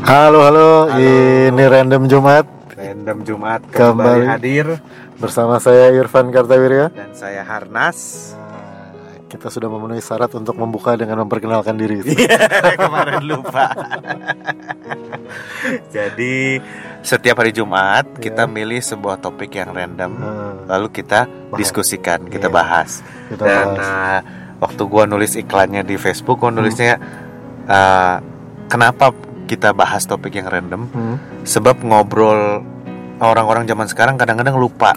Halo, halo, ini Random Jumat Random Jumat Kembali. kembali, hadir bersama saya Irfan Kartawirya. dan saya Harnas. Nah, Kita sudah memenuhi syarat untuk membuka dengan memperkenalkan diri. Iya, kemarin lupa. Jadi setiap hari Jumat kita milih sebuah topik yang random, Nah, lalu kita Bahas. diskusikan, kita Iya. bahas. kita Dan bahas. uh, waktu gua nulis iklannya di Facebook, gua nulisnya uh, kenapa kita bahas topik yang random? Hmm, Sebab ngobrol orang-orang zaman sekarang kadang-kadang lupa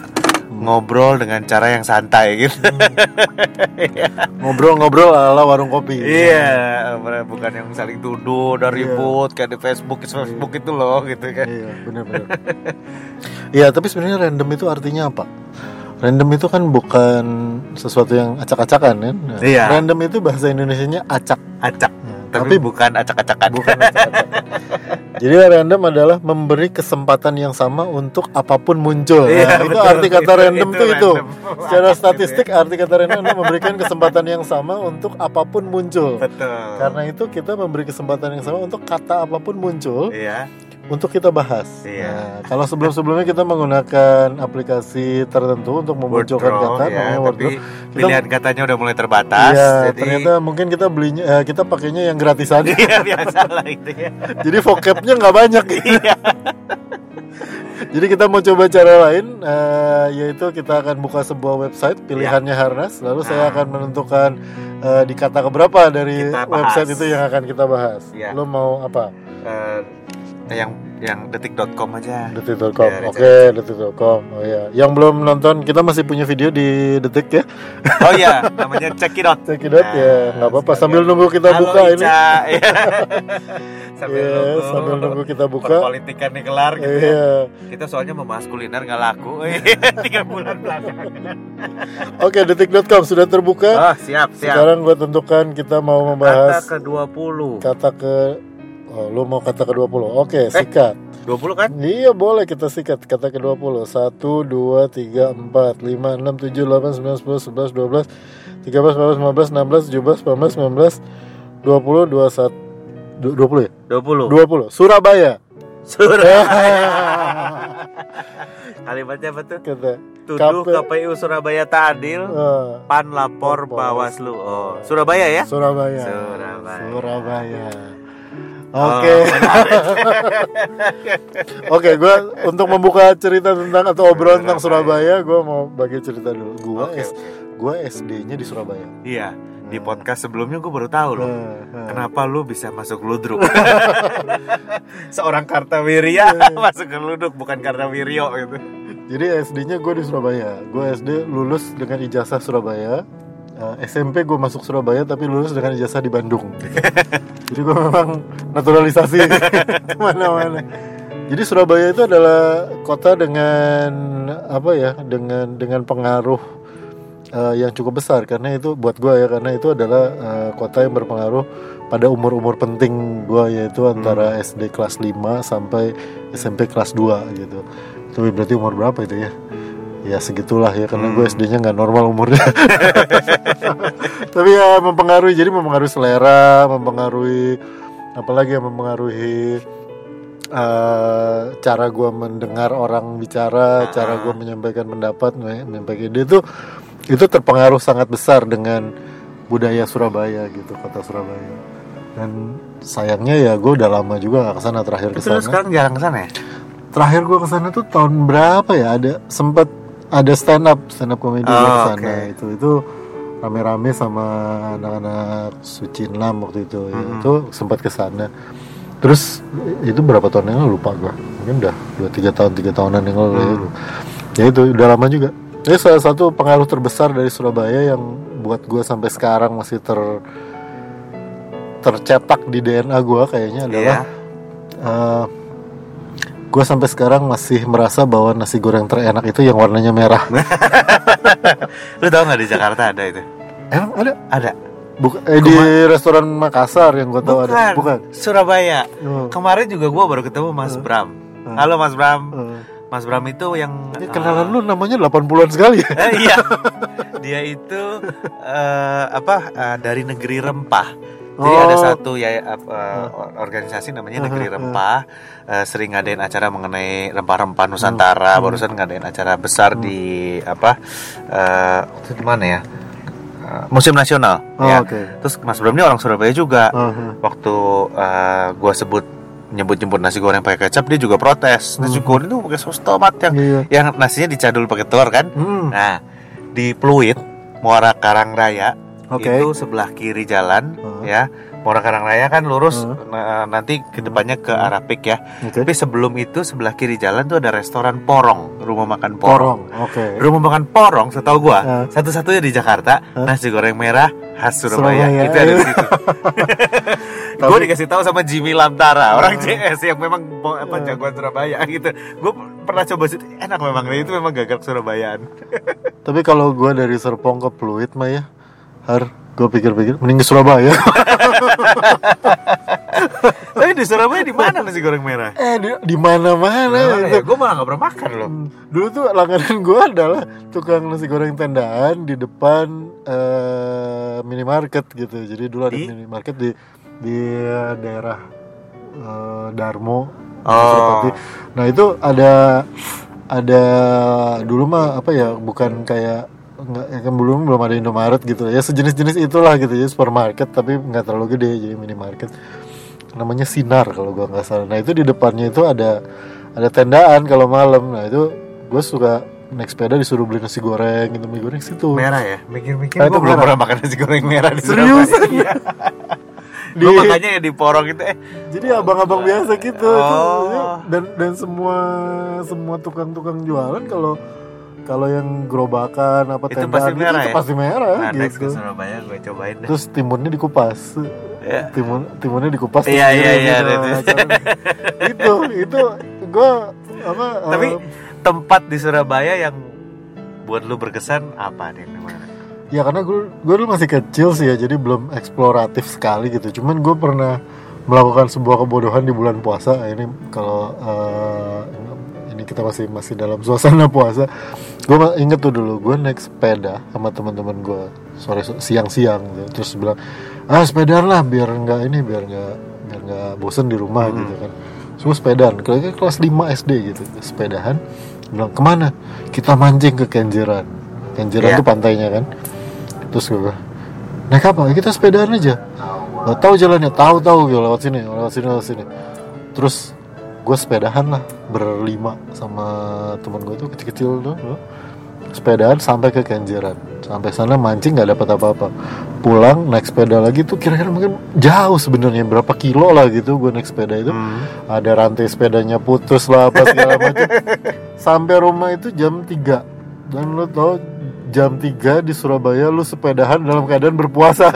ngobrol dengan cara yang santai gitu. Ngobrol-ngobrol ala warung kopi. Iya, bukan yang saling tuduh dan Iya. ribut kayak di Facebook, Facebook itu loh gitu kan. Iya, benar-benar. Iya, tapi sebenarnya random itu artinya apa? Random itu kan bukan sesuatu yang acak-acakan kan? Nah, Iya. Random itu bahasa Indonesianya acak. Acak, Nah, tapi bukan acak-acakan. bukan acak-acak. Jadi random adalah memberi kesempatan yang sama untuk apa pun muncul. Iya, Nah, itu betul. arti kata random Itu tuh itu. random. Secara Gitu ya. statistik arti kata random adalah memberikan kesempatan yang sama untuk apa pun muncul. Betul. Karena itu kita memberi kesempatan yang sama untuk kata apa pun muncul Iya, untuk kita bahas. Iya. Nah, kalau sebelum-sebelumnya kita menggunakan aplikasi tertentu untuk memunculkan kata ya, namanya tapi Wordrow. pilihan katanya udah mulai terbatas. Iya, jadi ternyata mungkin kita belinya eh, kita pakainya yang gratisan. Iya biasa lah itu ya. Jadi vocabnya nggak banyak. Iya. Jadi kita mau coba cara lain, eh, yaitu kita akan buka sebuah website pilihannya Harnas, lalu saya Nah. akan menentukan eh, di kata keberapa dari Kita website itu yang akan kita bahas. Iya. Lo mau apa? Eh, yang yang detik.com aja. Detik.com. Ya, Oke, detik.com. Oh ya. Yang belum nonton, kita masih punya video di Detik ya. Oh iya, namanya check it out. Check it out ya. Nggak apa-apa sambil nunggu kita Halo, buka ini. Ica. Iya. sambil Iya, nunggu. sambil nunggu kita buka. Perpolitikan nih kelar gitu. ya. Iya. Kita soalnya membahas kuliner nggak laku. Tiga bulan belakangan. Oke, detik.com sudah terbuka. Oh, siap, siap. Sekarang gue tentukan kita mau Kata membahas ke 20. kata ke Oh, lu mau kata ke 20. Eh. Oke, sikat. 20 kan? Iya, boleh kita sikat kata ke 20. 1 2 3 4 5 6 7 8 9 10 11 12 13 14 15 16 17 18 19 20 21 Du- 20 ya? 20. 20. Surabaya. Surabaya. Kalimatnya apa tuh? Kata Tuduh KP. KPU Surabaya tak adil. eh, Pan lapor Bawaslu. Oh, Surabaya ya? Surabaya. Surabaya. Surabaya. Oh, Oke. Oke, gue untuk membuka cerita tentang atau obrolan tentang Surabaya, gue mau bagi cerita dulu. Gue Oke, S, oke. gue SD-nya di Surabaya. Iya, di podcast sebelumnya gue baru tahu loh. Nah, nah. Kenapa lu bisa masuk ludruk? Seorang Kartawirya masuk ke ludruk bukan Kartawiryo gitu. Jadi SD-nya gue di Surabaya. Gue SD lulus dengan ijazah Surabaya. Eh, SMP gue masuk Surabaya tapi lulus dengan ijazah di Bandung. Jadi gue memang naturalisasi ke mana-mana. Jadi Surabaya itu adalah kota dengan apa ya? Dengan dengan pengaruh eh, yang cukup besar karena itu buat gue ya karena itu adalah eh, kota yang berpengaruh pada umur-umur penting gue yaitu antara SD kelas 5 sampai SMP kelas 2 gitu. Itu berarti umur berapa itu ya? Ya segitulah ya karena gue Hmm. SD-nya nggak normal umurnya. Tapi ya mempengaruhi jadi mempengaruhi selera, mempengaruhi apalagi yang mempengaruhi eh, cara gue mendengar orang bicara, Ah. cara gue menyampaikan pendapat, menyampaikan ide itu itu terpengaruh sangat besar dengan budaya Surabaya gitu kota Surabaya. Dan sayangnya ya gue udah lama juga gak ke sana terakhir Terus ke sana. sekarang jarang ke sana ya? Terakhir gue ke sana tuh tahun berapa ya? Ada sempat ada stand up stand up comedy Oh, gue ke sana oke. itu itu rame-rame sama anak-anak Sucinlam waktu itu ya, Mhm. itu sempat ke sana terus itu berapa tahun yang lalu lupa gue mungkin udah dua tiga tahun tiga tahunan yang lalu. Hmm. ya itu udah lama juga ini salah satu pengaruh terbesar dari Surabaya yang buat gue sampai sekarang masih ter tercetak di DNA gue kayaknya adalah Iya. Gue sampai sekarang masih merasa bahwa nasi goreng terenak itu yang warnanya merah. Lu tau gak di Jakarta ada itu? Emang ada? Ada. Buka, eh, di restoran Makassar yang gue tahu ada. Bukan. Surabaya. Oh. Kemarin juga gue baru ketemu Mas Bram. Hmm. Halo Mas Bram. Eh, Mas Bram itu yang ini kenalan lu namanya 80-an sekali ya? Eh, iya. Dia itu eh, apa eh, dari negeri rempah. Jadi Oh. ada satu ya apa, organisasi namanya Negeri Rempah eh, sering ngadain acara mengenai rempah-rempah Nusantara. Barusan ngadain acara besar di apa eh itu di mana ya? Museum Nasional Oh, ya. oke. Terus Mas Bram ini orang Surabaya juga. Aha. Waktu eh, gua sebut nyebut-nyebut nasi goreng pakai kecap dia juga protes. Nasi goreng itu pakai saus tomat yang Iya. yang nasinya dicadul pakai telur kan? Hmm. Nah, di Pluit Muara Karang Raya Oke. itu sebelah kiri jalan Hmm. ya. Muara Karang Raya kan lurus Hmm. nah, nanti ke depannya ke arah Pik ya. Oke. Tapi sebelum itu sebelah kiri jalan tuh ada restoran Porong, rumah makan Porong. Porong. Oke. Rumah makan Porong setahu gua Hmm. satu-satunya di Jakarta Hmm. nasi goreng merah khas Surabaya. Surabaya. Itu ada di situ. gue dikasih tahu sama Jimmy Lamtara, orang CS yang memang apa jagoan Surabaya gitu. Gue pernah coba situ, enak memang itu memang gagal Surabayaan. Tapi kalau gue dari Serpong ke Pluit mah ya, har gue pikir-pikir mending ke Surabaya. Tapi di Surabaya di mana nasi goreng merah? eh di, di mana-mana itu. Gue malah gak pernah makan loh. Hmm, Dulu tuh langganan gue adalah tukang nasi goreng tendaan di depan eh, minimarket gitu. Jadi dulu ada Di? minimarket di di daerah eh, Darmo. Oh. Nah itu ada ada dulu mah apa ya bukan kayak nggak ya kan belum belum ada Indomaret gitu ya sejenis-jenis itulah gitu ya supermarket tapi nggak terlalu gede jadi minimarket namanya Sinar kalau gua nggak salah nah itu di depannya itu ada ada tendaan kalau malam nah itu gue suka naik sepeda disuruh beli nasi goreng gitu mie goreng situ Merah ya? Mikir-mikir Ah, gue belum pernah makan nasi goreng merah di Serius? Iya. Di- Gue makanya ya di porong itu eh jadi abang-abang biasa gitu itu. Oh. dan dan semua semua tukang-tukang jualan kalau kalau yang gerobakan apa Itu tendaan pasti gitu, merah itu ya? pasti merah nah, next ke gitu Surabaya gue cobain deh. terus timunnya dikupas Ya. timun timunnya dikupas Iya, iya, gitu, iya, gitu, itu. itu gue apa Tapi eh, tempat di Surabaya yang buat lu berkesan apa nih mana? ya karena gue gue dulu masih kecil sih ya jadi belum eksploratif sekali gitu cuman gue pernah melakukan sebuah kebodohan di bulan puasa ini kalau ini kita masih masih dalam suasana puasa. Gue inget tuh dulu gue naik sepeda sama teman-teman gue sore siang-siang gitu. terus bilang ah sepedaan lah biar nggak ini biar nggak biar nggak bosen di rumah Hmm. gitu kan. Semua sepedaan kira-kira kelas 5 SD gitu sepedahan. Bilang ke mana? Kita mancing ke Kenjeran. Kenjeran Iya. tuh pantainya kan. Terus gue bilang, naik apa? Kita sepedaan aja. Nggak tahu jalannya tahu tahu gitu lewat sini lewat sini lewat sini. Terus gue sepedahan lah berlima sama teman gue tuh kecil-kecil tuh. Tuh. sepedaan sampai ke Kenjeran. Sampai sana mancing nggak dapat apa-apa. Pulang naik sepeda lagi tuh kira-kira mungkin jauh sebenarnya berapa kilo lah gitu gue naik sepeda itu. Hmm. ada rantai sepedanya putus lah apa segala macam. Sampai rumah itu jam 3 dan lo tau jam 3 di Surabaya lu sepedahan dalam keadaan berpuasa.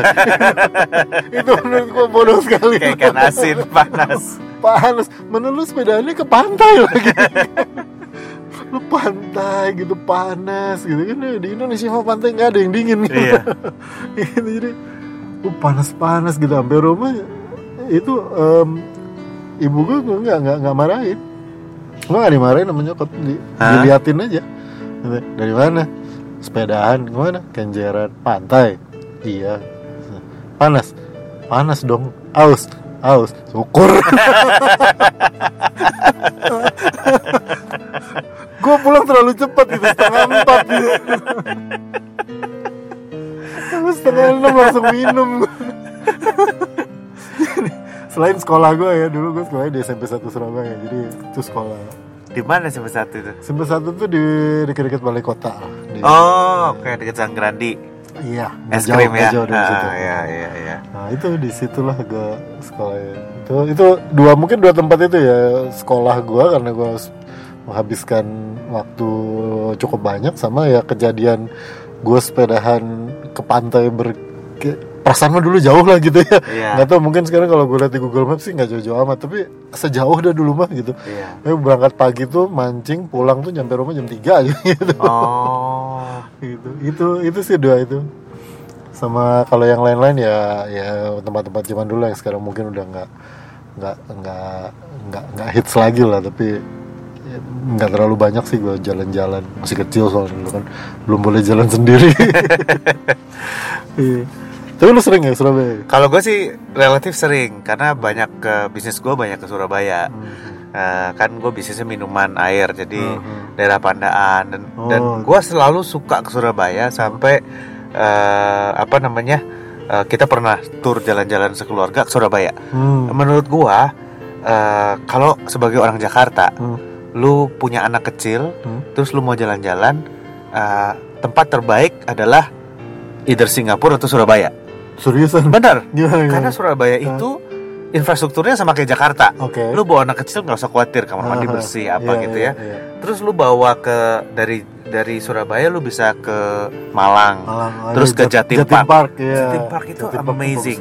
Itu menurut gua bodoh sekali. Kayak ikan asin panas. panas. Mana lu sepedahannya ke pantai lagi. Lu pantai gitu panas gitu. Kan di Indonesia mah pantai nggak ada yang dingin. Gitu. Iya. gitu jadi lu panas-panas gitu. Sampai rumah itu em, ibu gue nggak nggak nggak marahin. Gue nggak dimarahin sama nyokap di, diliatin aja. Dari mana sepedahan ke mana kenjeran pantai. Iya. Panas. Panas dong. Aus. Aus. Syukur. Gue pulang terlalu cepat itu setengah empat gitu setengah enam langsung minum. Selain sekolah gue ya dulu gue sekolahnya di SMP 1 Surabaya jadi itu sekolah Di mana sih satu itu? SMP 1 tuh di dekat-dekat balai kota di, Oh, kayak deket Sanggrandi. iya Es krim ya. jauh dari Ah, situ iya, iya, iya. Nah itu di situlah gue sekolahnya. Itu itu dua mungkin dua tempat itu ya sekolah gue karena gue menghabiskan waktu cukup banyak sama ya kejadian gue sepedahan ke pantai ber ke- perasaan mah dulu jauh lah gitu ya. Iya. Nggak tahu mungkin sekarang kalau gue lihat di Google Maps sih nggak jauh-jauh amat tapi sejauh dah dulu mah gitu. Eh, berangkat pagi tuh mancing pulang tuh nyampe rumah jam 3 aja gitu. Oh. gitu itu itu sih dua itu sama kalau yang lain-lain ya ya tempat-tempat zaman dulu yang sekarang mungkin udah nggak nggak nggak nggak nggak hits lagi lah tapi nggak terlalu banyak sih gue jalan-jalan masih kecil soalnya dulu kan belum boleh jalan sendiri Iya. Tapi lu sering ya ke Surabaya? Kalau gue sih relatif sering karena banyak ke bisnis gue banyak ke Surabaya. Hmm. Eh, kan gue bisnisnya minuman air jadi Hmm. daerah Pandaan dan Oh. dan gue selalu suka ke Surabaya sampai eh, apa namanya eh, kita pernah tur jalan-jalan sekeluarga ke Surabaya. Hmm. Menurut gue eh, kalau sebagai orang Jakarta Hmm. lu punya anak kecil Hmm. terus lu mau jalan-jalan eh, tempat terbaik adalah either Singapura atau Surabaya. Seriusan? Benar. Gimana? Karena Surabaya itu infrastrukturnya sama kayak Jakarta. Oke. Lu bawa anak kecil nggak usah khawatir kamar mandi bersih apa iya, gitu iya, ya. iya. Terus lu bawa ke dari dari Surabaya lu bisa ke Malang. Malang, Terus ke Jatim Park. iya. Jatim Park itu Park amazing.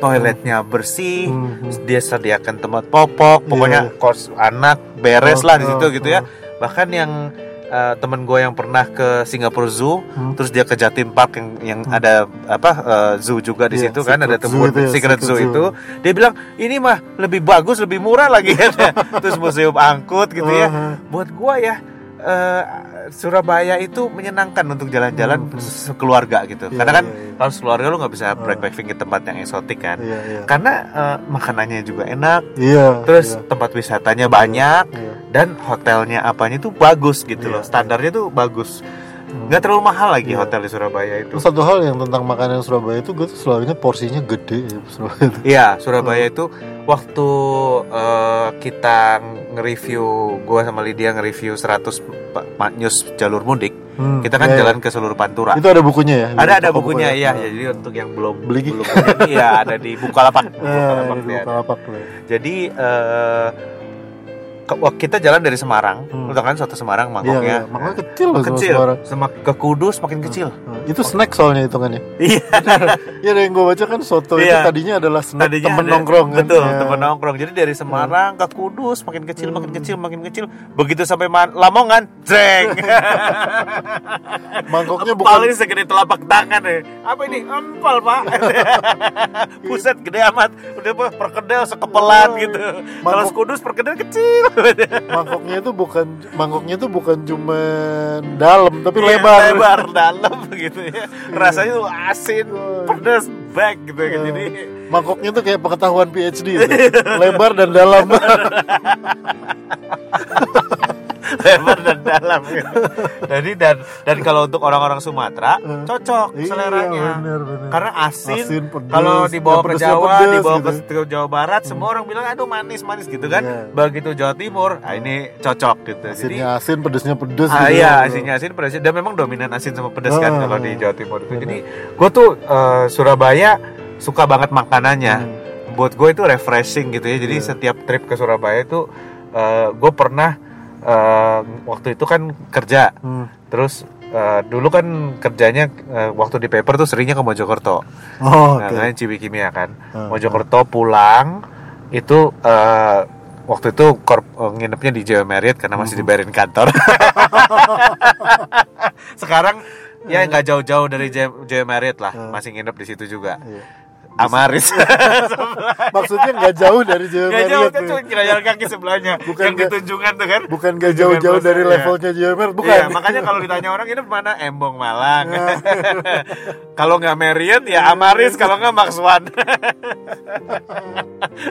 Toiletnya bersih. Hmm, hmm. Dia sediakan tempat popok, pokoknya Iya. kos anak beres Oh, lah di oh, situ gitu ya. oh. Bahkan yang eh, temen gue yang pernah ke Singapura Zoo, Hmm. terus dia ke Jatim Park yang yang Hmm. ada apa eh, zoo juga di Iya, situ kan ada tempat itu ya, secret zoo zoo. itu dia bilang ini mah lebih bagus lebih murah lagi terus museum angkut gitu ya Uh-huh. buat gua ya eh, Surabaya itu menyenangkan untuk jalan-jalan Hmm. sekeluarga gitu Iya, karena kan iya, iya. kalau sekeluarga lu nggak bisa Uh. backpacking ke tempat yang eksotik kan Iya, iya. karena eh, makanannya juga enak Iya. terus iya, tempat wisatanya banyak iya. Dan hotelnya apanya tuh bagus gitu Iya, loh standarnya tuh bagus nggak terlalu mahal lagi Iya. hotel di Surabaya itu satu hal yang tentang makanan Surabaya itu gue tuh selalu ingat porsinya gede ya Surabaya itu. Iya, Surabaya Hmm. itu waktu eh, kita nge-review gua sama Lydia nge-review 100 pa- pa- news jalur mudik, Hmm, kita kan iya, iya. jalan ke seluruh Pantura. Itu ada bukunya ya? ada ada bukunya buku ya. Nah. Jadi untuk yang belum Beli. belum ya ada di Bukalapak. Eh, Bukalapak di dia ada. Bukalapak tuh. Jadi eh, wah, kita jalan dari Semarang, Hmm. tau kan soto Semarang Iya, mangkoknya. iya. makanya kecil loh kecil, Semarang. semak ke Kudus makin kecil. Nah, Itu snack soalnya hitungannya. Iya. Iya, dari yang gue baca kan soto itu Iya. tadinya adalah snack Tadinya temen ada- nongkrong kan. Betul, Ya. temen nongkrong. Jadi dari Semarang ke Kudus makin kecil, makin Hmm. kecil, makin kecil. Begitu sampai Lamongan, jreng. Mangkoknya bukan Paling segede telapak tangan ya. Apa ini? Empal, Pak. Buset gede amat. Udah perkedel sekepelan Oh. gitu. Kalau Mangkok- Kudus perkedel kecil. mangkoknya itu bukan mangkoknya itu bukan cuma dalam tapi Iya, lebar. lebar dalam gitu ya. Rasanya tuh asin, Wah. pedas, back gitu kan. Iya. Jadi Mangkoknya tuh kayak pengetahuan PhD gitu. lebar dan dalam. lebar dan dalam gitu. Jadi dan dan kalau untuk orang-orang Sumatera Eh. cocok Iya, seleranya. bener, bener. Karena asin, Asin, pedes, kalau dibawa yang ke pedesnya Jawa, pedes dibawa gitu. ke, Jawa Barat, semua orang bilang aduh manis manis gitu kan. Iya. Begitu Jawa Timur, ah, ini cocok gitu. Jadi Asinnya asin, pedesnya pedes Ah gitu. iya, asinnya asin, pedasnya dan memang dominan asin sama pedas kan Ah, kalau di Jawa Timur itu. Jadi gue tuh eh, Surabaya suka banget makanannya. Hmm. Buat gue itu refreshing gitu ya. Jadi Iya. setiap trip ke Surabaya itu gue pernah eh, waktu itu kan kerja. Hmm. Terus eh, dulu kan kerjanya eh, waktu di paper tuh seringnya ke Mojokerto. Oh, Nah, oke. kan Cibikimia kan. Ah, Mojokerto pulang itu eh, waktu itu korp- eh, nginepnya di Jawa Marriott karena masih Hmm. dibayarin kantor. Sekarang ya nggak jauh-jauh dari Jawa Jawa Marriott lah, Hmm. masih nginep di situ juga. Iya. Amaris. Maksudnya nggak jauh dari Jawa Gak jauh kan cuma jalan kaki sebelahnya. Bukan yang di nggak- tunjungan tuh kan. Bukan gak Tunjungan jauh-jauh dari levelnya Jawa Marriott, bukan. Iya, makanya kalau ditanya orang ini mana Embong Malang. Nah. kalau nggak Marriott ya Amaris, kalau nggak Max One.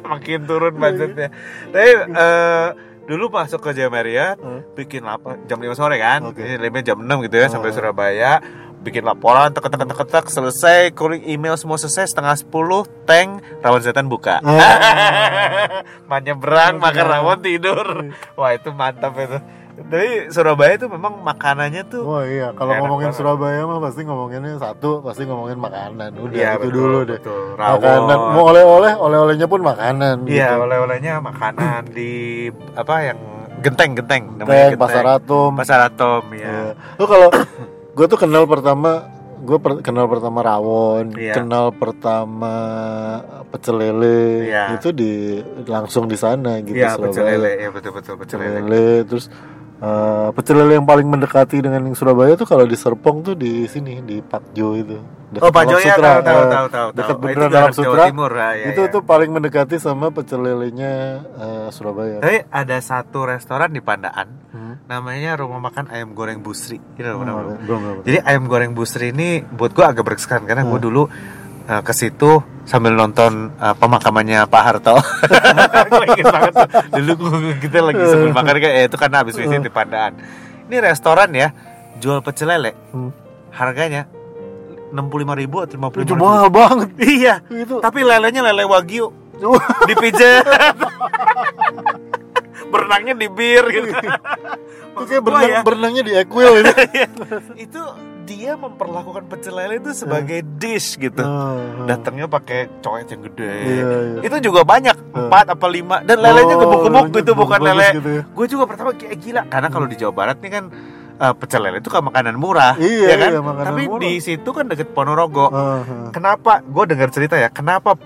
Makin turun budgetnya. Tapi eh, dulu masuk ke Jaya Marriott, Hmm. bikin apa jam 5 sore kan. Oke. Ini jam 6 gitu ya sampai Hmm. Surabaya. Bikin laporan, tek tek tek selesai, kuring email semua selesai, setengah 10, tank, rawon setan buka. Ah. Main nyebrang, makan rawon, tidur. Wah itu mantap itu. Jadi Surabaya itu memang makanannya tuh Wah iya, kalau ngomongin banget. Surabaya mah pasti ngomonginnya satu, pasti ngomongin makanan. Udah Iya, itu betul, dulu deh. betul. Makanan, Rawon. mau oleh-oleh, oleh-olehnya pun makanan. Iya, gitu. oleh-olehnya makanan di apa yang genteng-genteng Kayak pasar atom. Pasar Atom ya. Iya. Lu kalau gue tuh kenal pertama, gue kenal pertama rawon, Iya. kenal pertama pecel lele, Iya. itu di langsung di sana gitu. Iya, Surabaya. pecel lele, ya betul-betul pecel Pecel lele, terus eh, pecel lele yang paling mendekati dengan yang Surabaya tuh kalau di Serpong tuh di sini di Pakjo itu. Dekat Oh, Pak Dalam Jo ya, Sutra, tahu tahu eh, tahu tahu. dekat tahu. Oh, beneran dalam Sutra. Timur, ah, iya, itu iya. tuh paling mendekati sama pecel lelenya eh, Surabaya. Tapi ada satu restoran di Pandaan Hmm. namanya rumah makan ayam goreng Busri. Gitu, Oh, belum, belum, belum. Jadi ayam goreng Busri ini buat gua agak berkesan karena gua Hmm. dulu eh, ke situ sambil nonton eh, pemakamannya Pak Harto. gue inget banget tuh. Dulu kita lagi sebelum makan kayak eh, itu karena habis visit di Pandaan. Ini restoran ya, jual pecel lele. Hmm. Harganya 65.000 ribu atau 55 Itu mahal banget. Iya, Itu. tapi lelenya lele wagyu dipijat. Berenangnya di bir gitu. Itu kayak berenang, ya, berenangnya di Equil ini. itu dia memperlakukan pecel lele itu sebagai dish gitu. Ah, ah. Datangnya pakai coet yang gede. Iya, iya. Itu juga banyak, empat apa lima dan lelenya Oh, gemuk-gemuk lelenya gitu bukan lele. gitu ya. Gue juga pertama kayak gila karena kalau di Jawa Barat nih kan eh, pecel lele itu kan makanan murah, Iya, ya kan? iya, Tapi murah. di situ kan deket Ponorogo. Ah, ah. Kenapa? Gue dengar cerita ya, kenapa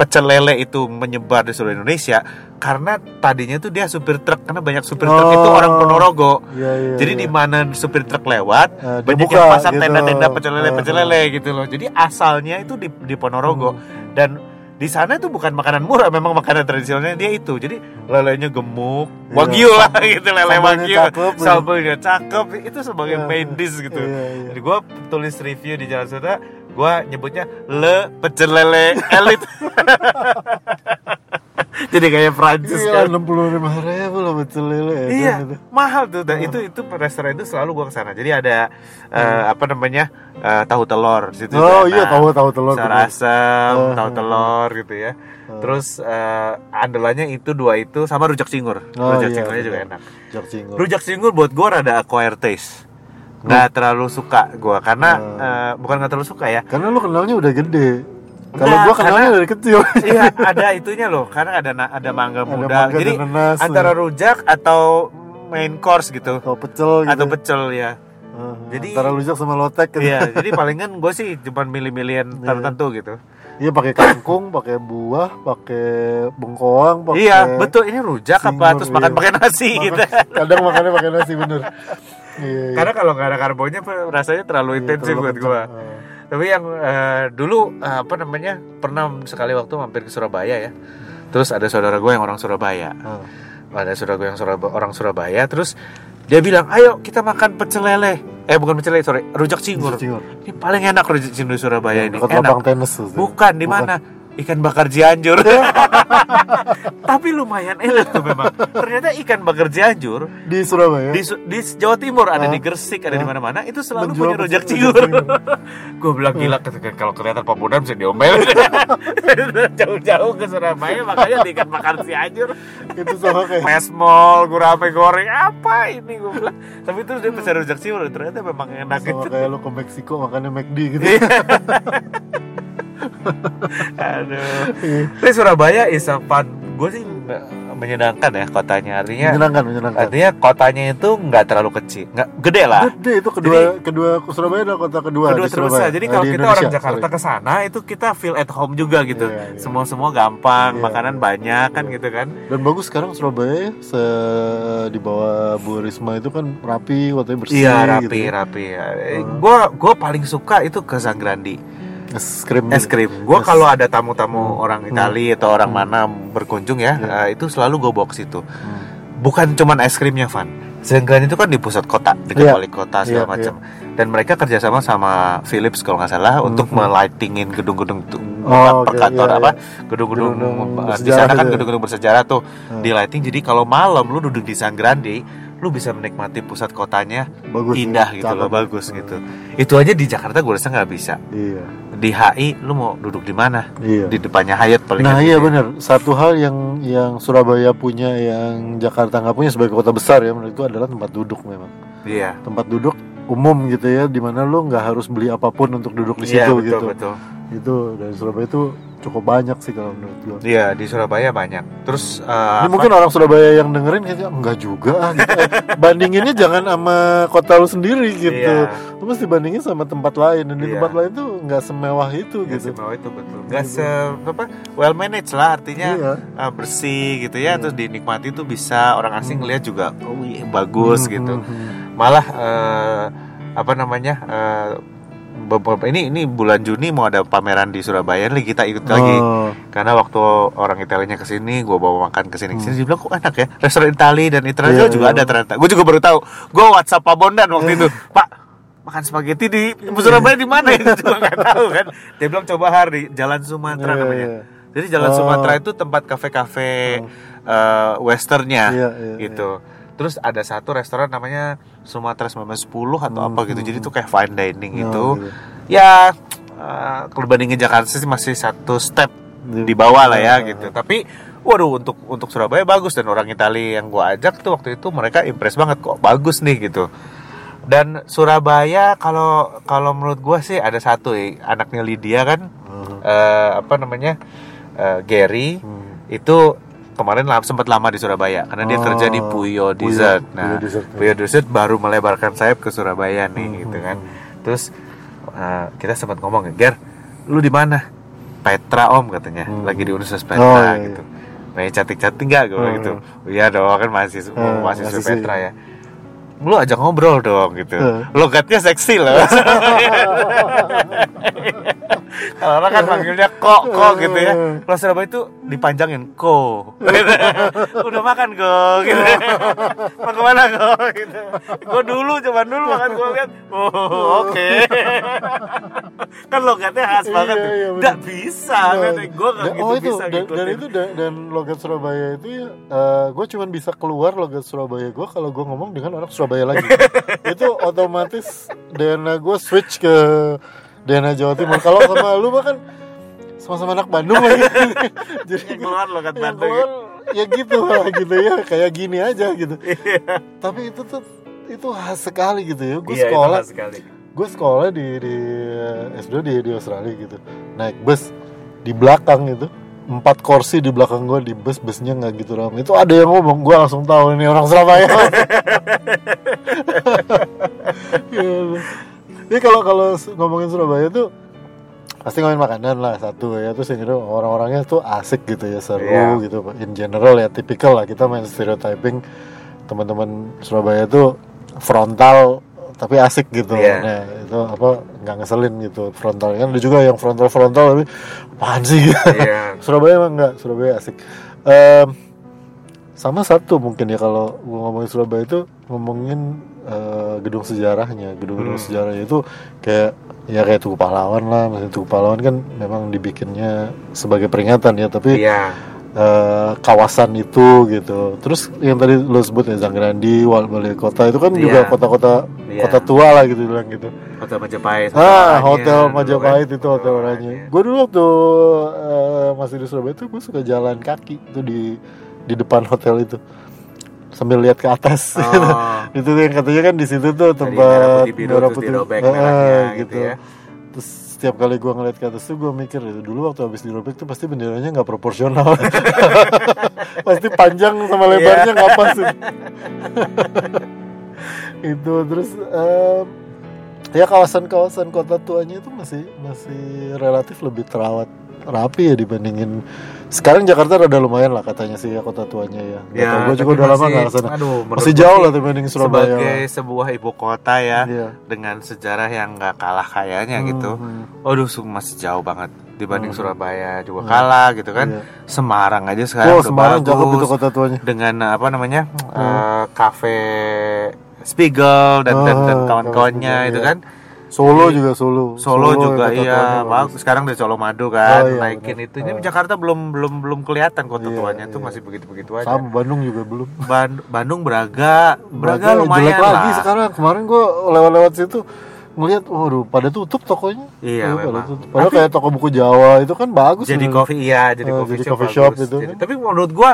pecel lele itu menyebar di seluruh Indonesia? Karena tadinya tuh dia supir truk, karena banyak supir truk itu Oh. orang Ponorogo. Iya, iya, Jadi iya. di mana supir truk lewat, dia banyak buka yang pasang gitu. tenda-tenda pecel lele, pecel Ah, lele gitu loh. Jadi asalnya itu di, di Ponorogo Hmm. dan di sana itu bukan makanan murah, memang makanan tradisionalnya dia itu. Jadi lelenya gemuk, Iya. wagyu lah gitu, lele wagyu, cakep, iya. sambelnya cakep, itu sebagai Iya. main dish gitu. Iya, iya. Jadi gue tulis review di Jalan Sunda, gue nyebutnya le pecel lele elit. Jadi kayak Prancis Iya, kan. enam puluh lima ribu lah pecel lele. itu, Iya, mahal tuh. Dan itu itu restoran itu selalu gua ke sana. Jadi ada eh, apa namanya eh, tahu telur di situ. Hmm. Oh enak. iya, tahu tahu telur. Asam, Oh, tahu telur gitu ya. Terus eh, andalannya itu dua itu sama rujak cingur. Oh, rujak iya, cingurnya juga enak. Jak cingur. Rujak cingur buat gua rada acquired taste. Nggak terlalu suka gua karena eh, bukan nggak terlalu suka ya. Karena lu kenalnya udah gede. Kalau Enggak, gua kenalnya karena- dari kecil. iya ada itunya loh karena ada ada mangga Ada muda mangga jadi dan nanas, antara rujak atau main course gitu Atau pecel gitu. atau pecel ya Ah, Jadi- antara lujak sama lotek gitu. Iya, jadi palingan gue sih cuma milih-milihan tertentu gitu. Iya pakai kangkung, pakai buah, pakai bengkoang, pakai Iya, betul. Ini rujak apa singur, terus makan iya. pakai nasi Makan- gitu. Kadang makannya pakai nasi bener. Iya, iya. Karena kalau nggak ada karbonnya rasanya terlalu Iya, intens sih terlalu buat gue. Ah. Tapi yang eh, dulu eh, apa namanya pernah sekali waktu mampir ke Surabaya ya. Terus ada saudara gue yang orang Surabaya. Ah. Ada saudara gue yang Suraba- orang Surabaya. Terus dia bilang, ayo kita makan pecel lele. Eh bukan pecel lele, sorry, rujak cingur. Rujak cingur. Ini paling enak rujak cingur di Surabaya ini. Dekat Enak. tenis. Bukan di mana? Ikan bakar Cianjur. Tapi lumayan enak tuh memang. Ternyata ikan bakar Cianjur Di Surabaya. di, di Jawa Timur ada Ah. di Gresik, ada di Ah. mana-mana itu selalu Menjual punya rujak cingur. Gue bilang gila ketika- kalau kelihatan pemuda bisa diomel. Jauh-jauh ke Surabaya makanya di ikan bakar Cianjur. itu sama kayak Pesmol, gurame goreng apa ini gue bilang. Tapi terus dia pesan rujak cingur ternyata memang enak sama gitu. kayak lu ke Meksiko makannya McD gitu. Iya. Aduh. Tapi Surabaya is a fun. Gue sih menyenangkan ya kotanya. Artinya menyenangkan, menyenangkan. artinya kotanya itu nggak terlalu kecil, nggak gede lah. Gede itu kedua kedua Surabaya adalah kota kedua, Kedua di terbesar. Surabaya. Jadi Eh, kalau kita Indonesia, orang Jakarta ke sana itu kita feel at home juga gitu. Iya, iya. Semua semua gampang, Iya. makanan banyak kan gitu kan. Dan bagus sekarang Surabaya se di bawah Bu Risma itu kan rapi, kotanya bersih. Iya rapi gitu. rapi. Gue gue paling suka itu ke Sanggrandi. Es krim. es krim. Gue kalau ada tamu-tamu Hmm. orang Itali atau orang mana berkunjung ya, Iya. eh, itu selalu gue bawa ke situ. Hmm. Bukan cuman es krimnya Van. Sengkran itu kan di pusat kota, dekat Iya. wali kota segala Iya, macam. Dan mereka kerjasama sama Philips kalau nggak salah untuk Hmm. melightingin gedung-gedung Oh, oke, kantor iya, apa? Gedung-gedung di sana kan gitu ya? gedung-gedung bersejarah tuh Hmm. di lighting. Jadi kalau malam lu duduk di Sanggrandi, lu bisa menikmati pusat kotanya Bagus. indah ya, gitu loh, bagus Hmm. gitu. Itu aja di Jakarta gue rasa nggak bisa. Iya. Di HI lu mau duduk di mana? Iya. Di depannya Hyatt paling Nah iya benar. Satu hal yang yang Surabaya punya yang Jakarta nggak punya sebagai kota besar ya menurut itu adalah tempat duduk memang. Iya. Tempat duduk umum gitu ya, di mana lu nggak harus beli apa pun untuk duduk di Iya situ betul gitu. betul. Itu dari Surabaya itu cukup banyak sih kalau menurut gua. Iya di Surabaya banyak. Terus eh, Ini apa- mungkin orang Surabaya yang dengerin kayaknya enggak juga ah, gitu. Eh, Bandinginnya jangan sama kota lu sendiri gitu. Iya. Lu mesti bandingin sama tempat lain dan di Iya. tempat lain tuh nggak semewah itu Nggak gitu. semewah itu betul. Nggak se apa well managed lah artinya Iya. eh, bersih gitu ya. Iya. Terus dinikmati tuh bisa orang asing ngeliat juga oh iya, bagus Hmm, gitu. hmm, hmm. Malah eh, apa namanya eh, beberapa ini ini bulan Juni mau ada pameran di Surabaya nih kita ikut lagi. Oh, karena waktu orang Italianya ke sini gue bawa makan ke sini ke sini dia bilang kok enak ya? Restoran Itali dan internasional Iya, juga iya. ada ternyata. Gue juga baru tahu. Gue WhatsApp Pak Bondan waktu itu. Pak makan spaghetti di Surabaya di mana itu juga nggak tahu kan. Dia bilang coba hari Jalan Sumatera Iya, namanya. iya. jadi Jalan Oh. Sumatera itu tempat kafe-kafe eh, westernnya Iya, iya, gitu terus ada satu restoran namanya Sumatera 1910 atau apa gitu. Jadi itu kayak fine dining Oh, gitu. gitu. ya eh, kalau dibandingin Jakarta sih masih satu step di bawah lah ya Iya. gitu. tapi waduh untuk untuk Surabaya bagus. Dan orang Italia yang gua ajak tuh waktu itu mereka impress banget kok. Bagus nih gitu. Dan Surabaya kalau kalau menurut gua sih ada satu ya anaknya Lydia kan. Hmm. eh, apa namanya? Eh, Gary. Hmm. itu kemarin sempat lama di Surabaya karena dia Oh, kerja di Puyo Puyo- Dessert. Puyo Nah, Dessert. Puyo Dessert baru melebarkan sayap ke Surabaya nih Hmm, gitu hmm, kan. Terus eh, kita sempat ngomong, "Ger, lu di mana?" Petra Om katanya, Hmm. lagi di Universitas Oh, Petra iya, gitu. Pengen cantik-cantik nggak gue Hmm. gitu. Iya dong kan masih Hmm, mahasiswa. Petra ya. Lu ajak ngobrol dong gitu. Hmm. Logatnya seksi loh. Kalau orang kan manggilnya kok kok gitu ya. Kalau Surabaya itu dipanjangin ko. Udah makan kok gitu. Mau ke mana kok gitu. Gue dulu cuman dulu makan gue lihat. Oh oke. kan logatnya khas banget. Iya, iya, Gak bisa. Nah, Gue gak dan- gitu oh itu bisa dan, dan itu dan, dan logat Surabaya itu ya gue cuman bisa keluar logat Surabaya gue kalau gue ngomong dengan orang Surabaya lagi itu otomatis DNA gue switch ke DNA Jawa Timur. Kalau sama lu mah kan sama-sama anak Bandung lagi. Jadi Yang keluar logat Bandung. keluar ya gitu lah gitu ya. Kayak gini aja gitu. Iya. tapi itu tuh itu khas sekali gitu ya. Gue Iya, sekolah gue sekolah di di S2 di di Australia gitu. Naik bus di belakang itu. Empat kursi di belakang gue di bus busnya nggak gitu ramai itu ada yang ngomong gue langsung tahu ini orang Surabaya. Iya. Jadi kalau kalau ngomongin Surabaya tuh pasti ngomongin makanan lah satu ya. Terus yang kedua orang-orangnya tuh asik gitu ya seru Iya. gitu. In general ya tipikal lah. Kita main stereotyping teman-teman Surabaya tuh frontal tapi asik gitu. Iya. nah itu apa nggak ngeselin gitu. Frontal kan ada juga yang frontal frontal tapi apaan sih? Iya. Surabaya emang enggak Surabaya asik. Em, sama satu mungkin ya kalau gua ngomongin Surabaya itu ngomongin eh, gedung sejarahnya gedung-gedung Hmm. sejarahnya itu kayak ya kayak Tugu Pahlawan lah maksudnya Tugu Pahlawan kan memang dibikinnya sebagai peringatan ya tapi Iya. eh, kawasan itu gitu terus yang tadi lo sebut ya Zanggrandi Wal Balai Kota itu kan juga Iya. kota-kota Iya. kota tua lah gitu bilang gitu Hotel Majapahit. Ah, Oranye hotel Majapahit kan. itu hotel oranye. Gue dulu waktu eh, masih di Surabaya itu gue suka jalan kaki itu di di depan hotel itu sambil lihat ke atas. Oh. itu tuh yang katanya kan di situ tuh merah tempat putih biru terus dirobek Ah, merahnya gitu ya. Terus setiap kali gue ngeliat ke atas tuh gue mikir itu dulu waktu habis dirobek tuh pasti benderanya nggak proporsional. pasti panjang sama Iya. lebarnya nggak pas. itu terus em, ya kawasan-kawasan kota tuanya itu masih masih relatif lebih terawat rapi ya dibandingin sekarang Jakarta rada lumayan lah katanya sih ya kota tuanya ya. Ya, gue juga udah lama nggak ke sana. aduh, Masih jauh lah dibanding Surabaya. Sebagai sebuah ibu kota ya Iya. dengan sejarah yang nggak kalah kayanya gitu. Hmm, Waduh, su- masih jauh banget dibanding Hmm. Surabaya juga kalah gitu kan. Iya. Semarang aja sekarang Oh, Semarang bagus itu kota tuanya. dengan apa namanya Hmm. eh, kafe Spiegel dan dan, dan Ah, kawan-kawannya itu Spiegel, kan. Solo Jadi, juga Solo. Solo, juga kota iya, bagus. Sekarang dari Solo Madu kan, Oh, iya, naikin itu. Ini Ah. Jakarta belum belum belum kelihatan kota Iya, tuanya tuh iya. masih begitu-begitu aja. Sama Bandung juga belum. Ban- Bandung Braga, Braga, Braga lumayan jelek lah. lagi sekarang. Kemarin gua lewat-lewat situ ngelihat, waduh, pada tutup tokonya. Iya, pada memang. tutup. Padahal kayak toko buku Jawa itu kan bagus. Jadi coffee iya, jadi Eh, coffee jadi shop, coffee shop bagus. itu Jadi- kan. Tapi menurut gua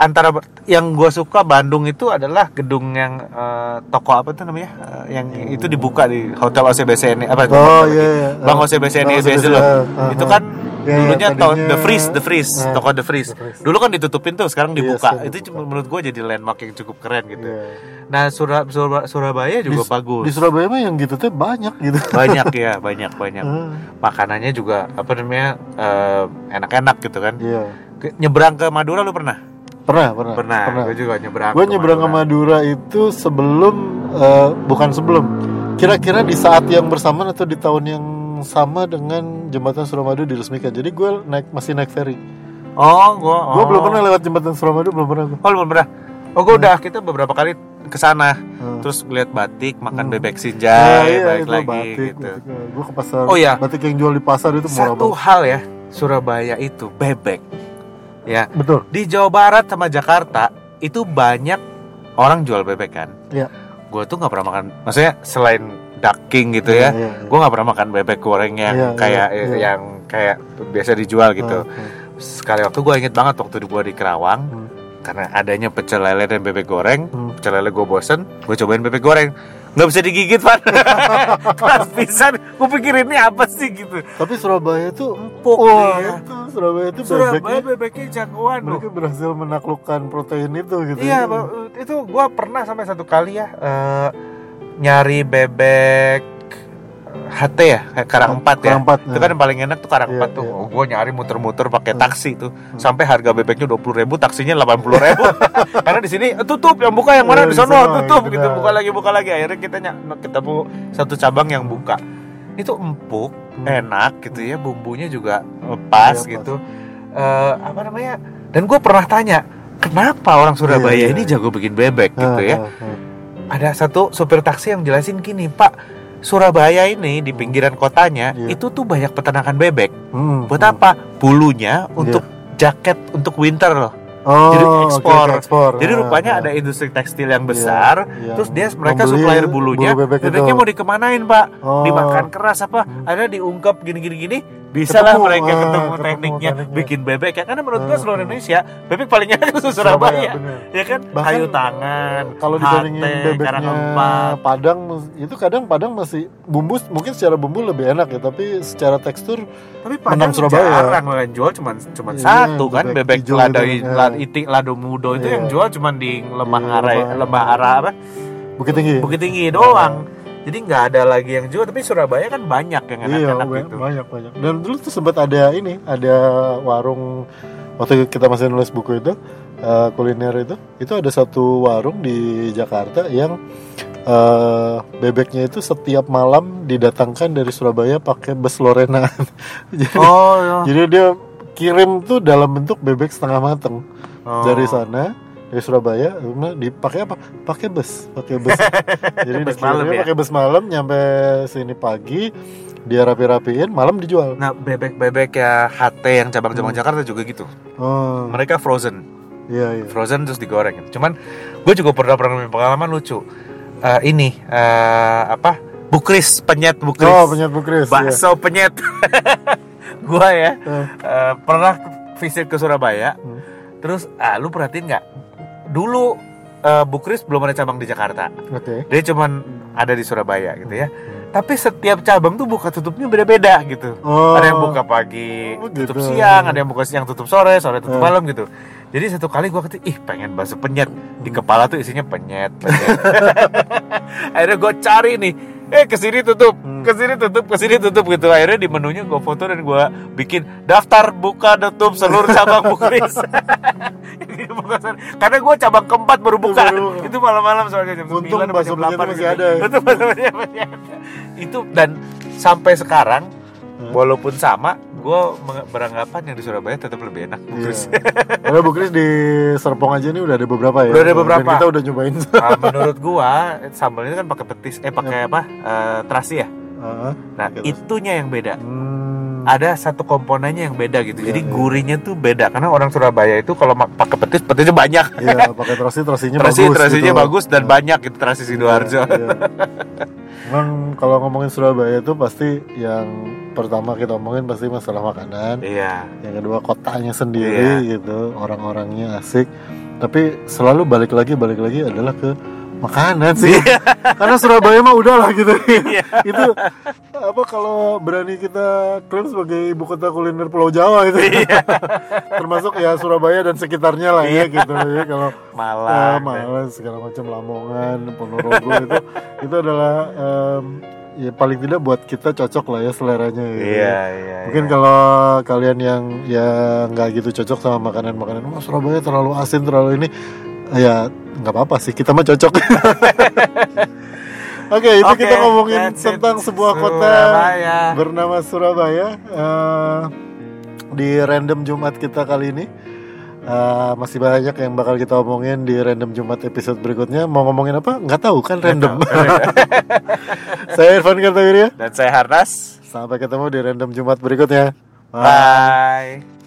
antara yang gua suka Bandung itu adalah gedung yang eh, toko apa tuh namanya? Eh, yang itu dibuka di Hotel OCBC ini apa itu? Oh Bang- iya, iya. Bang Ah, OCBC Bang ini OCBC, loh. ah, Itu kan Iya, iya, dulunya tadinya- The Freeze, The Freeze, Ah, toko The Freeze. The Freeze. Dulu kan ditutupin tuh, sekarang Iya, dibuka. sekarang itu dibuka. menurut gua jadi landmark yang cukup keren gitu. Iya. Nah, Sura- Sura- Surabaya juga Di- bagus. Di Surabaya mah yang gitu tuh banyak gitu. banyak ya, banyak banyak. Ah, Makanannya juga apa namanya? eh, enak-enak gitu kan. Iya. Ke- Nyebrang ke Madura lu pernah? Pernah, pernah. Pernah. Gue juga nyebrang. Gue nyebrang ke Madura itu sebelum eh, bukan sebelum. Kira-kira di saat yang bersamaan atau di tahun yang sama dengan jembatan Suramadu diresmikan. Jadi gue naik masih naik ferry. Oh, gue. Gue belum pernah lewat jembatan Suramadu, belum pernah gue. Oh, belum pernah. Oh, gue udah. Kita beberapa kali ke sana Hmm. terus lihat batik makan Hmm. bebek Ya, sinjai iya, balik lagi batik, gitu batik. Gua ke pasar. Oh, iya. Batik yang jual di pasar itu murah satu banget. hal ya Surabaya itu bebek ya Betul. di Jawa Barat sama Jakarta itu banyak orang jual bebek kan Iya. gue tuh nggak pernah makan maksudnya selain ducking gitu ya Iya, iya. gue nggak pernah makan bebek goreng yang Iya, kayak iya, iya. yang kayak biasa dijual gitu Hmm, hmm. sekali waktu gue inget banget waktu gue di Kerawang Hmm. karena adanya pecel lele dan bebek goreng Hmm. pecel lele gue bosen gue cobain bebek goreng nggak bisa digigit pan keras pisan gue pikir ini apa sih gitu Tapi Surabaya itu empuk Wah, dia. itu Surabaya itu Surabaya bebeknya bebeknya jagoan loh mereka berhasil menaklukkan protein itu gitu. Iya, ya. Itu gua pernah sampai satu kali ya eh, nyari bebek HT ya, kayak Karang Empat ya. Karang Empat, Itu kan yang paling enak tuh Karang Iya, Empat tuh. iya. Oh, gua nyari muter-muter pakai Hmm. taksi tuh. Sampai harga bebeknya dua puluh ribu, taksinya delapan puluh ribu. Karena di sini eh, tutup, yang buka yang mana Iya, di sono sono, tutup gitu gitu. Buka lagi, buka lagi. Akhirnya kita ny- ketemu satu cabang yang buka. Itu empuk, Hmm. enak gitu ya, bumbunya juga eh, pas Iya, gitu. Eh, apa namanya? Dan gue pernah tanya, kenapa orang Surabaya Iya, iya. ini jago bikin bebek gitu ya? Ada satu supir taksi yang jelasin gini, Pak. Surabaya ini di pinggiran kotanya Iya. itu tuh banyak peternakan bebek. Hmm, Buat hmm. apa? Bulunya untuk jaket untuk winter loh. Oh, Jadi ekspor. oke, ekspor. Jadi Ah, rupanya ah. ada industri tekstil yang Iya, besar. iya. Terus dia mereka Membeli supplier bulunya. bulu bebek bebeknya itu. mau dikemanain, Pak? Oh. Dimakan keras apa? Hmm. Ada diungkap gini-gini gini. Bisa lah Ketemu, mereka ah, ketemu ketemu tekniknya tekniknya. bikin bebek ya. Karena menurut gua Ah, seluruh. Indonesia bebek paling enak itu Surabaya. bener. Ya kan? Bahkan Kayu tangan, Kalau dibandingin hate, bebeknya. Padang itu kadang Padang masih bumbu mungkin secara bumbu lebih enak ya, tapi secara tekstur Tapi Padang Surabaya. jarang yang jual cuman cuman Iya, satu kan bebek lado ya. lado itik lado mudo itu Iya. yang jual cuman di lemah Iya, Lembah- lembah ara apa Bukit Tinggi. bukit tinggi doang jadi nggak ada lagi yang jual tapi Surabaya kan banyak yang Iya, enak-enak ba- gitu banyak banyak. Dan dulu tuh sempat ada ini, ada warung waktu kita masih nulis buku itu eh, kuliner itu, itu ada satu warung di Jakarta yang eh, bebeknya itu setiap malam didatangkan dari Surabaya pakai bus Lorena. jadi, oh iya. jadi dia kirim tuh dalam bentuk bebek setengah mateng Oh. dari sana dari Surabaya dipakai apa? Pakai bus pakai bus. Jadi Bus malam ya? pakai bus malam nyampe sini pagi dia rapi-rapiin malam dijual. Nah bebek-bebek ya HT yang cabang-cabang Hmm. Jakarta juga gitu. Oh. Mereka frozen. Iya iya. Frozen terus digoreng. Cuman gue juga pernah pernah punya pengalaman lucu. Eh, ini eh, apa? Bukris penyet bukris. Oh penyet bukris iya. bakso penyet. Gua ya Eh, eh, pernah visit ke Surabaya. Hmm. terus ah lu perhatiin nggak dulu eh, Bukris belum ada cabang di Jakarta. Oke. Dia cuman ada di Surabaya gitu ya. Hmm. tapi setiap cabang tuh buka tutupnya beda-beda gitu. Oh. Ada yang buka pagi Oh, tutup gitu. siang ada yang buka siang tutup sore sore tutup Eh. malam gitu. Jadi satu kali gua ketik ih pengen bakso penyet. Di kepala tuh isinya penyet, penyet. akhirnya gue cari nih eh ke sini tutup Hmm. ke sini tutup ke sini tutup gitu akhirnya di menunya gue foto dan gue bikin daftar buka tutup seluruh cabang bukris karena gue cabang keempat baru buka Baru itu malam-malam soalnya jam Untung 9 sampai bakso jam 8 masih gitu. ada ya. Bakso penyet masih ada. itu dan sampai sekarang Hmm. walaupun sama gue beranggapan yang di Surabaya tetap lebih enak bukris Karena bukris di Serpong aja nih udah ada beberapa ya Udah ada beberapa. Dan kita udah nyobain Ah, menurut gua sambalnya kan pakai petis eh pakai apa Eh, terasi ya Ah, nah pakai terasi. itunya yang beda hmm. ada satu komponennya yang beda gitu Iya, jadi iya. gurihnya tuh beda karena orang Surabaya itu kalau pakai petis petisnya banyak Iya, pakai terasi terasinya terasi bagus. terasinya gitu. bagus dan Iya. banyak gitu terasi sidoarjo Iya, iya. Emang kalau ngomongin Surabaya itu pasti yang pertama kita omongin pasti masalah makanan, iya yang kedua kotanya sendiri gitu, orang-orangnya asik. Tapi selalu balik lagi balik lagi adalah ke makanan sih. Karena Surabaya mah udah lah gitu. Iya. itu apa kalau berani kita klaim sebagai ibu kota kuliner Pulau Jawa itu. Iya. Termasuk ya Surabaya dan sekitarnya lah ya gitu ya kalau malah Ah, Malang segala macam Lamongan, Ponorogo itu itu adalah em, ya paling tidak buat kita cocok lah ya seleranya gitu. iya iya Mungkin iya. kalau kalian yang ya nggak gitu cocok sama makanan-makanan, wah Surabaya terlalu asin terlalu ini, ya nggak apa-apa sih kita mah cocok. Oke, itu Oke, kita ngomongin tentang sebuah kota Surabaya. bernama Surabaya eh, di random Jumat kita kali ini. Uh, masih banyak yang bakal kita omongin di random Jumat episode berikutnya. Mau ngomongin apa? Nggak tahu kan random. saya Irfan Kartawirya Dan saya Harnas. Sampai ketemu di random Jumat berikutnya. Bye.